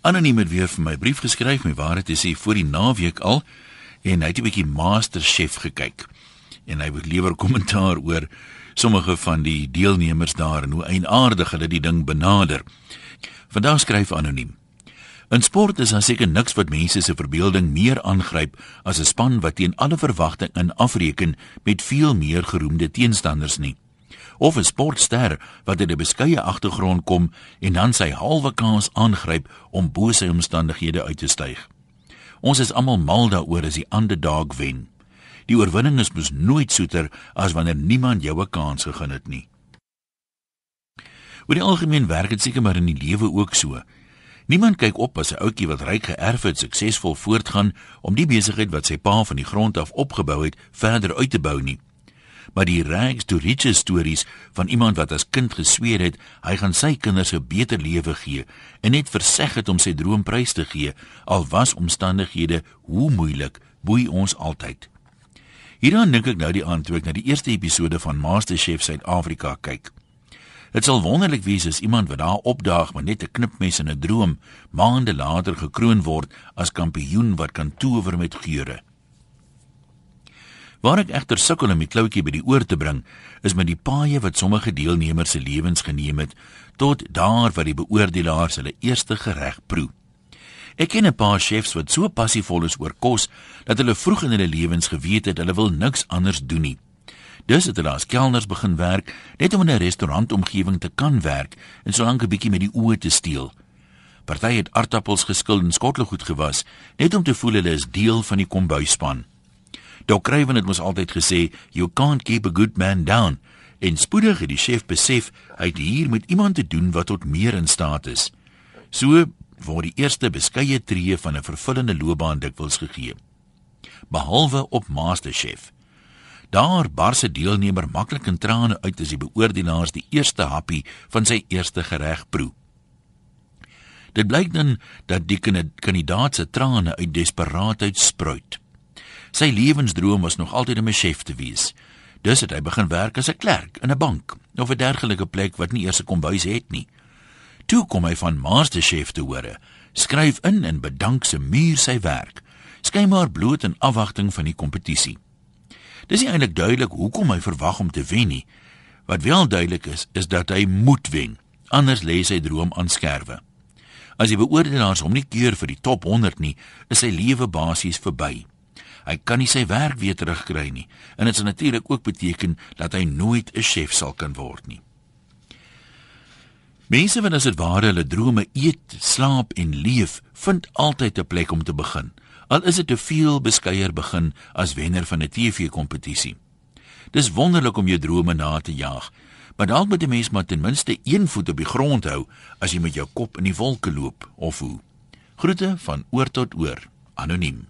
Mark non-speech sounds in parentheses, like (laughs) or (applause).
Anoniem het weer vir my brief geskryf, my waarheid is hy voor die naweek al en hy het 'n bietjie Masterchef gekyk. En hy wil lewer (laughs) kommentaar oor sommige van die deelnemers daar en hoe eienaardig hulle die ding benader. Vandag skryf anoniem. In sport is daar seker niks wat mense se verbeelding meer aangryp as 'n span wat teen alle verwagting in afreken met veel meer geroemde teenstanders nie of 'n sportster wat uit 'n beskeie agtergrond kom en dan sy halwe kans aangryp om bo sy omstandighede uit te styg. Ons is almal mal daaroor as die underdog wen. Die oorwinning is mos nooit soeter as wanneer niemand jou 'n kans gegee het nie. Oor die algemeen werk dit seker maar in die lewe ook so. Niemand kyk op as 'n ouetjie wat ryk geërf het suksesvol voortgaan om die besigheid wat sy pa van die grond af opgebou het verder uit te bou nie maar die rags to riches stories van iemand wat as kind gesweer het hy gaan sy kinders 'n beter lewe gee en net verseg het om sy droom prys te gee al was omstandighede hoe moeilik boei ons altyd hieraan dink ek nou die antwoord na die eerste episode van MasterChef Suid-Afrika kyk Dit sal wonderlik wees as iemand wat daar opdaag met net 'n knipmes en 'n droom maande later gekroon word as kampioen wat kan tower met geure. Waar ek egter sukkel om die kloutjie by die oor te bring, is met die paaie wat sommige deelnemers se lewens geneem het tot daar waar die beoordelaars hulle eerste gereg proe. Ek ken 'n paar chefs wat so passievol is oor kos dat hulle vroeg in hulle lewens geweet het hulle wil niks anders doen nie. Dus het hulle as kelners begin werk net om in 'n restaurantomgewing te kan werk en solank 'n bietjie met die oë te steel. Party het aardappels geskil en skottelgoed gewas net om te voel hulle is deel van die kombuisspan. Dok Craven het mos altyd gesê, "You can't keep a good man down." En spoedig het die chef besef hy het hier met iemand te doen wat tot meer in staat is. So word die eerste beskeie tree van 'n vervullende loopbaan dikwels gegee. Behalwe op MasterChef. Daar bars 'n deelnemer maklik in trane uit as die beoordelaars die eerste happie van sy eerste gereg proe. Dit blyk dan dat die kandidaat se trane uit desperaatheid spruit. Sy lewensdroom was nog altyd om 'n chef te wees. Dus het hy begin werk as 'n klerk in 'n bank of 'n dergelike plek wat nie eers 'n kombuis het nie. Toe kom hy van Masterchef te hore. Skryf in en bedank se muur sy werk. Skynbaar bloot in afwagting van die kompetisie. Dis nie eintlik duidelik hoekom hy verwag om te wen nie. Wat wel duidelik is, is dat hy moet wen. Anders lê sy droom aan skerwe. As die beoordelaars hom nie keur vir die top 100 nie, is sy lewe basies verby. Hy kan nie sy werk weer terugkry nie en dit sal natuurlik ook beteken dat hy nooit 'n chef sal kan word nie. Mense wat as dit ware hulle drome eet, slaap en leef, vind altyd 'n plek om te begin. Al is dit te veel beskeier begin as wenner van 'n TV-kompetisie. Dis wonderlik om jou drome na te jaag, maar dalk moet 'n mens maar ten minste een voet op die grond hou as jy met jou kop in die wolke loop of hoe. Groete van oor tot oor. Anoniem.